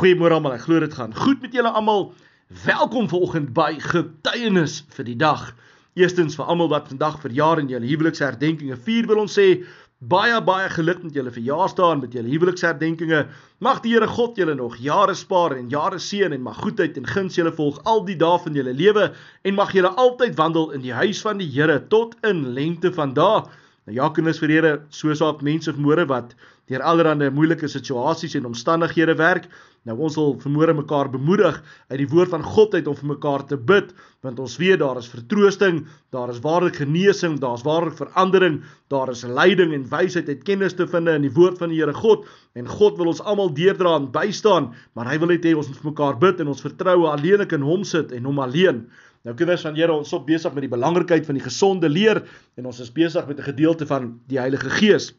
Goeiemôre almal. Ek glo dit gaan goed met julle almal. Welkom vanoggend by getuienis vir die dag. Eerstens vir almal wat vandag verjaar en julle huweliksherdenkinge vier, wil ons sê baie baie geluk met julle verjaarsdae en met julle huweliksherdenkinge. Mag die Here God julle nog jare spaar en jare seën en mag goedheid en guns julle volg al die dae van julle lewe en mag julle altyd wandel in die huis van die Here tot in lengte van dae. Nou ja, kinders vir Here, soos ook mense vanmôre wat deur allerlei moeilike situasies en omstandighede werk. Nou ons wil vanmôre mekaar bemoedig uit die woord van God uit om vir mekaar te bid, want ons weet daar is vertroosting, daar is ware genesing, daar's ware verandering, daar is leiding en wysheid uit kennis te vind in die woord van die Here God en God wil ons almal deurdra en bystaan, maar hy wil net hê ons moet vir mekaar bid en ons vertroue alleenlik in hom sit en hom alleen. Nou kinders van Here, ons is besig met die belangrikheid van die gesonde leer en ons is besig met 'n gedeelte van die Heilige Gees.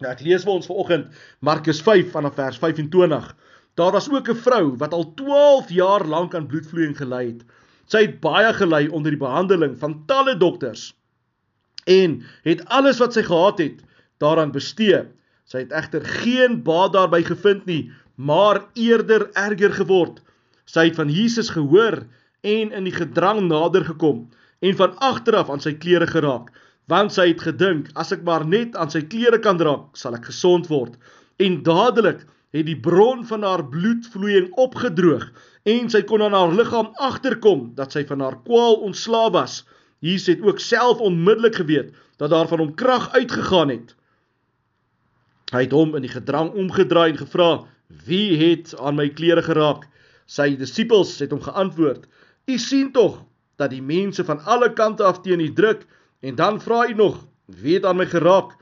Nou ek lees vir ons vanoggend Markus 5 vanaf vers 25. Daar was ook 'n vrou wat al 12 jaar lank aan bloedvloeiing gely het. Sy het baie gely onder die behandeling van talle dokters en het alles wat sy gehad het daaraan bestee. Sy het egter geen baat daarby gevind nie, maar eerder erger geword. Sy het van Jesus gehoor en in die gedrang nader gekom en van agteraf aan sy klere geraak want sy het gedink as ek maar net aan sy klere kan raak, sal ek gesond word. En dadelik het die bron van haar bloedvloeiing opgedroog en sy kon aan haar liggaam agterkom dat sy van haar kwaal ontslae was. Jesus het ook self onmiddellik geweet dat daar van hom krag uitgegaan het. Hy het hom in die gedrang omgedraai en gevra: "Wie het aan my klere geraak?" Sy disippels het hom geantwoord: "U sien tog dat die mense van alle kante af teen u druk." En dan vra hy nog, wie het aan my geraak?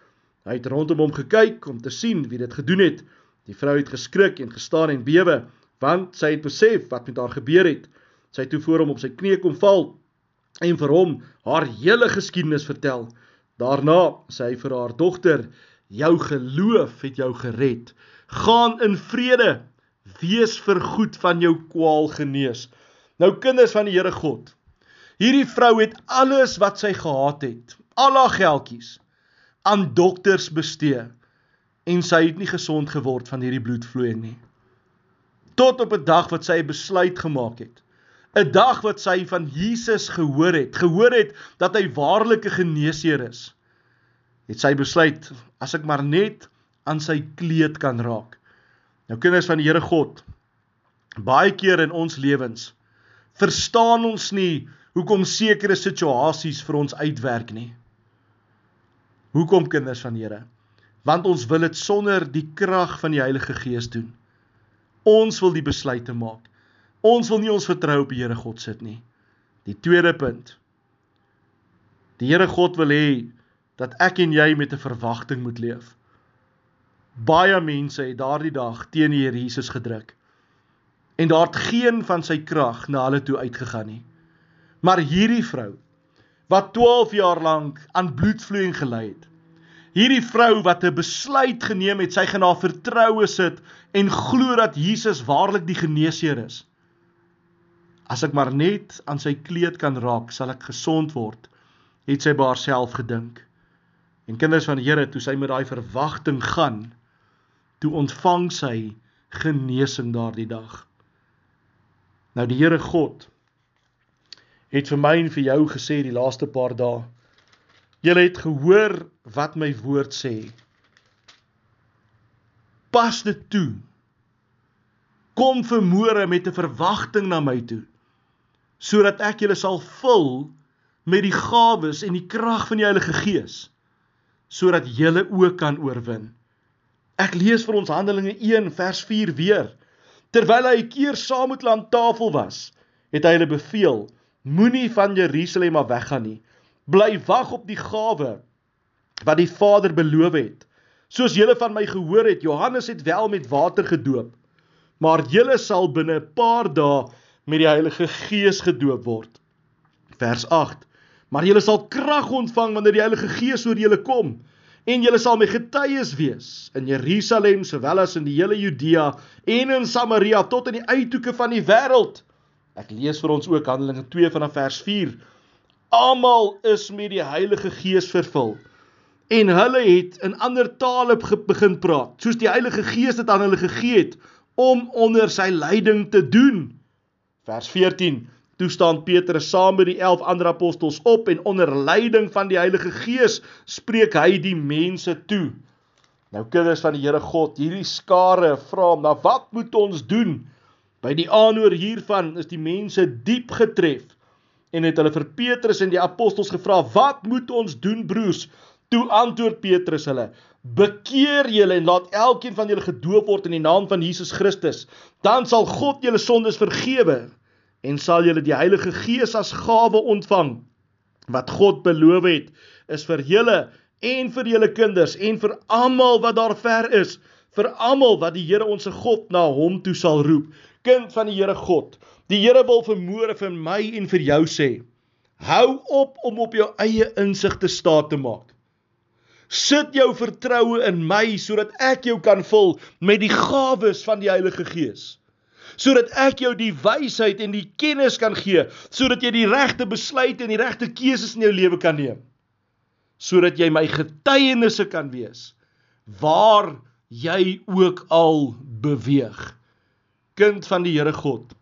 Hy het rondom hom gekyk om te sien wie dit gedoen het. Die vrou het geskrik en gestaan en bewe, want sy het besef wat met haar gebeur het. Sy het toe voor hom op sy knieë kom val en vir hom haar hele geskiedenis vertel. Daarna sê hy vir haar dogter, jou geloof het jou gered. Gaan in vrede. Wees vergoed van jou kwaal genees. Nou kinders van die Here God, Hierdie vrou het alles wat sy gehad het, al haar geldjies aan dokters bestee en sy het nie gesond geword van hierdie bloedvloeiing nie. Tot op 'n dag wat sy 'n besluit gemaak het. 'n Dag wat sy van Jesus gehoor het, gehoor het dat hy waarlik 'n geneesheer is. Het sy besluit as ek maar net aan sy kleed kan raak. Nou kinders van die Here God, baie keer in ons lewens verstaan ons nie hoekom sekere situasies vir ons uitwerk nie. Hoekom kinders van Here? Want ons wil dit sonder die krag van die Heilige Gees doen. Ons wil die besluite maak. Ons wil nie ons vertrou op die Here God sit nie. Die tweede punt. Die Here God wil hê dat ek en jy met 'n verwagting moet leef. Baie mense het daardie dag teen die Here Jesus gedruk. En daar het geen van sy krag na hulle toe uitgegaan nie. Maar hierdie vrou wat 12 jaar lank aan bloedvloeiing gely het. Hierdie vrou wat 'n besluit geneem het, sy gaan haar vertroue sit en glo dat Jesus waarlik die geneesheer is. As ek maar net aan sy kleed kan raak, sal ek gesond word, het sy by haarself gedink. En kinders van die Here, toe sy met daai verwagting gaan, toe ontvang sy genesing daardie dag. Nou die Here God het vir my en vir jou gesê die laaste paar dae. Julle het gehoor wat my woord sê. Pas dit toe. Kom vermoere met 'n verwagting na my toe sodat ek julle sal vul met die gawes en die krag van die Heilige Gees sodat julle ook kan oorwin. Ek lees vir ons Handelinge 1 vers 4 weer. Terwyl hy 'n keer saam met hulle aan tafel was, het hy hulle beveel Moenie van Jerusalem af weggaan nie. Bly wag op die gawe wat die Vader beloof het. Soos julle van my gehoor het, Johannes het wel met water gedoop, maar julle sal binne 'n paar dae met die Heilige Gees gedoop word. Vers 8. Maar julle sal krag ontvang wanneer die Heilige Gees oor julle kom en julle sal my getuies wees in Jerusalem sowel as in die hele Judea en in Samaria tot aan die uithoeke van die wêreld. Ek lees vir ons ook Handelinge 2 vanaf vers 4. Almal is met die Heilige Gees vervul en hulle het in ander tale begin praat, soos die Heilige Gees dit aan hulle gegee het om onder sy leiding te doen. Vers 14. Toe staan Petrus saam met die 11 ander apostels op en onder leiding van die Heilige Gees spreek hy die mense toe. Nou kinders van die Here God, hierdie skare vra hom, "Nou wat moet ons doen?" By die aanhoor hiervan is die mense diep getref en het hulle vir Petrus en die apostels gevra: "Wat moet ons doen, broers?" Toe antwoord Petrus hulle: Bekeer julle en laat elkeen van julle gedoop word in die naam van Jesus Christus. Dan sal God julle sondes vergewe en sal julle die Heilige Gees as gawe ontvang. Wat God beloof het, is vir julle en vir julle kinders en vir almal wat daar ver is, vir almal wat die Here ons God na hom toe sal roep. Kind van die Here God, die Here wil vermoere vir my en vir jou sê: Hou op om op jou eie insig te staat te maak. Sit jou vertroue in my sodat ek jou kan vul met die gawes van die Heilige Gees. Sodat ek jou die wysheid en die kennis kan gee, sodat jy die regte besluite en die regte keuses in jou lewe kan neem. Sodat jy my getuienisse kan wees waar jy ook al beweeg. Kind van die Here God.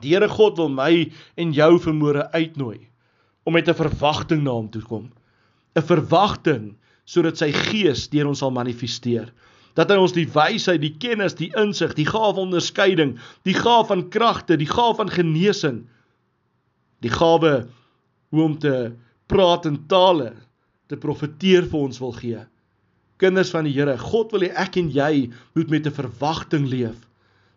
Die Here God wil my en jou vermoere uitnooi om met 'n verwagting na hom toe kom. 'n Verwagting sodat sy gees deur ons sal manifesteer. Dat hy ons die wysheid, die kennis, die insig, die gawe onderskeiding, die gawe van kragte, die gawe van genesing, die gawe hoe om te praat in tale, te profeteer vir ons wil gee. Kinders van die Here, God wil hê ek en jy moet met 'n verwagting leef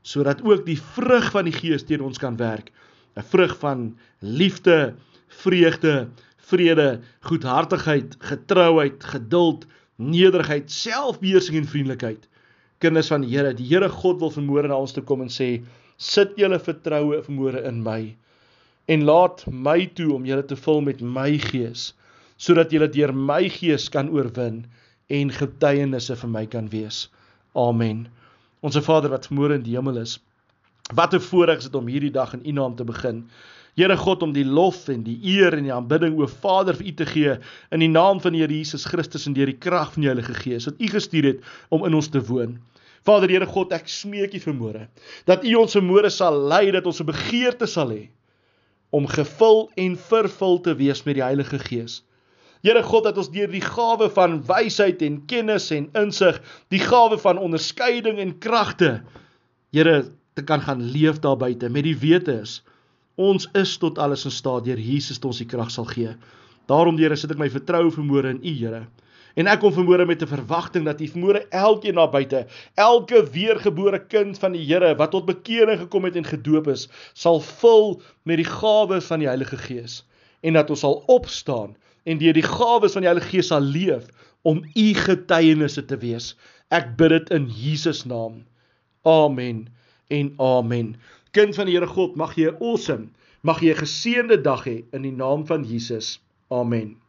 sodat ook die vrug van die Gees teen ons kan werk. 'n Vrug van liefde, vreugde, vrede, goedhartigheid, getrouheid, geduld, nederigheid, selfbeheersing en vriendelikheid. Kinders van die Here, die Here God wil vermoere na ons toe kom en sê: "Sit julle vertroue vermoere in my en laat my toe om julle te vul met my gees, sodat julle deur my gees kan oorwin en getuienisse vir my kan wees." Amen. Onse Vader wat vermoere in die hemel is, wat 'n voorreg is dit om hierdie dag in U naam te begin. Here God om die lof en die eer en die aanbidding o Vader vir U te gee in die naam van die Here Jesus Christus en deur die krag van die Heilige Gees wat U gestuur het om in ons te woon. Vader Here God, ek smeek U vermoere dat U ons vermoere sal lei dat ons 'n begeerte sal hê om gevul en vervul te wees met die Heilige Gees. Here God dat ons deur die gawe van wysheid en kennis en insig, die gawe van onderskeiding en kragte, Here, te kan gaan leef daar buite met die wete is Ons is tot alles in staat deur Jesus wat ons die krag sal gee. Daarom Here sit ek my vertroue vermoere in U Here. En ek kom vermoere met 'n verwagting dat U vermoere elkeen daar buite, elke weergebore kind van die Here wat tot bekering gekom het en gedoop is, sal vul met die gawes van die Heilige Gees en dat ons sal opstaan en deur die gawes van die Heilige Gees sal leef om U getuienisse te wees. Ek bid dit in Jesus naam. Amen en amen. Kind van die Here God, mag jy 'n awesome, mag jy 'n geseënde dag hê in die naam van Jesus. Amen.